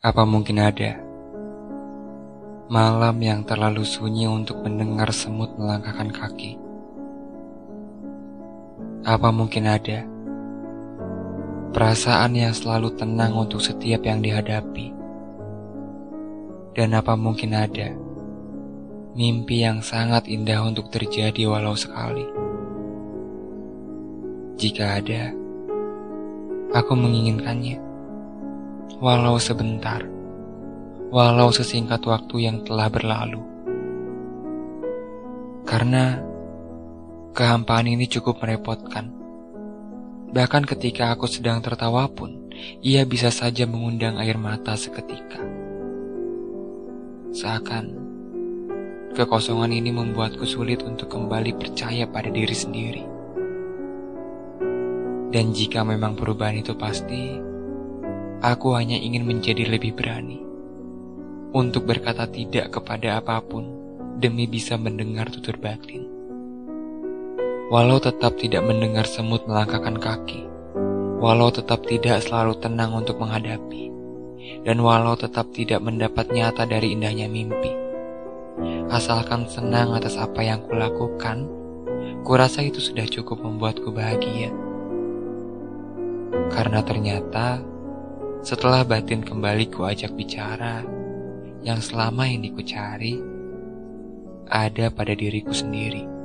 Apa mungkin ada malam yang terlalu sunyi untuk mendengar semut melangkahkan kaki? Apa mungkin ada perasaan yang selalu tenang untuk setiap yang dihadapi? Dan apa mungkin ada mimpi yang sangat indah untuk terjadi walau sekali? Jika ada, aku menginginkannya walau sebentar, walau sesingkat waktu yang telah berlalu. Karena kehampaan ini cukup merepotkan. Bahkan ketika aku sedang tertawa pun, ia bisa saja mengundang air mata seketika. Seakan kekosongan ini membuatku sulit untuk kembali percaya pada diri sendiri. Dan jika memang perubahan itu pasti, Aku hanya ingin menjadi lebih berani untuk berkata tidak kepada apa pun demi bisa mendengar tutur batin. Walau tetap tidak mendengar semut melangkahkan kaki, walau tetap tidak selalu tenang untuk menghadapi, dan walau tetap tidak mendapat nyata dari indahnya mimpi. Asalkan senang atas apa yang kulakukan, kurasa itu sudah cukup membuatku bahagia. Karena ternyata setelah batin kembali ku ajak bicara, yang selama ini ku cari ada pada diriku sendiri.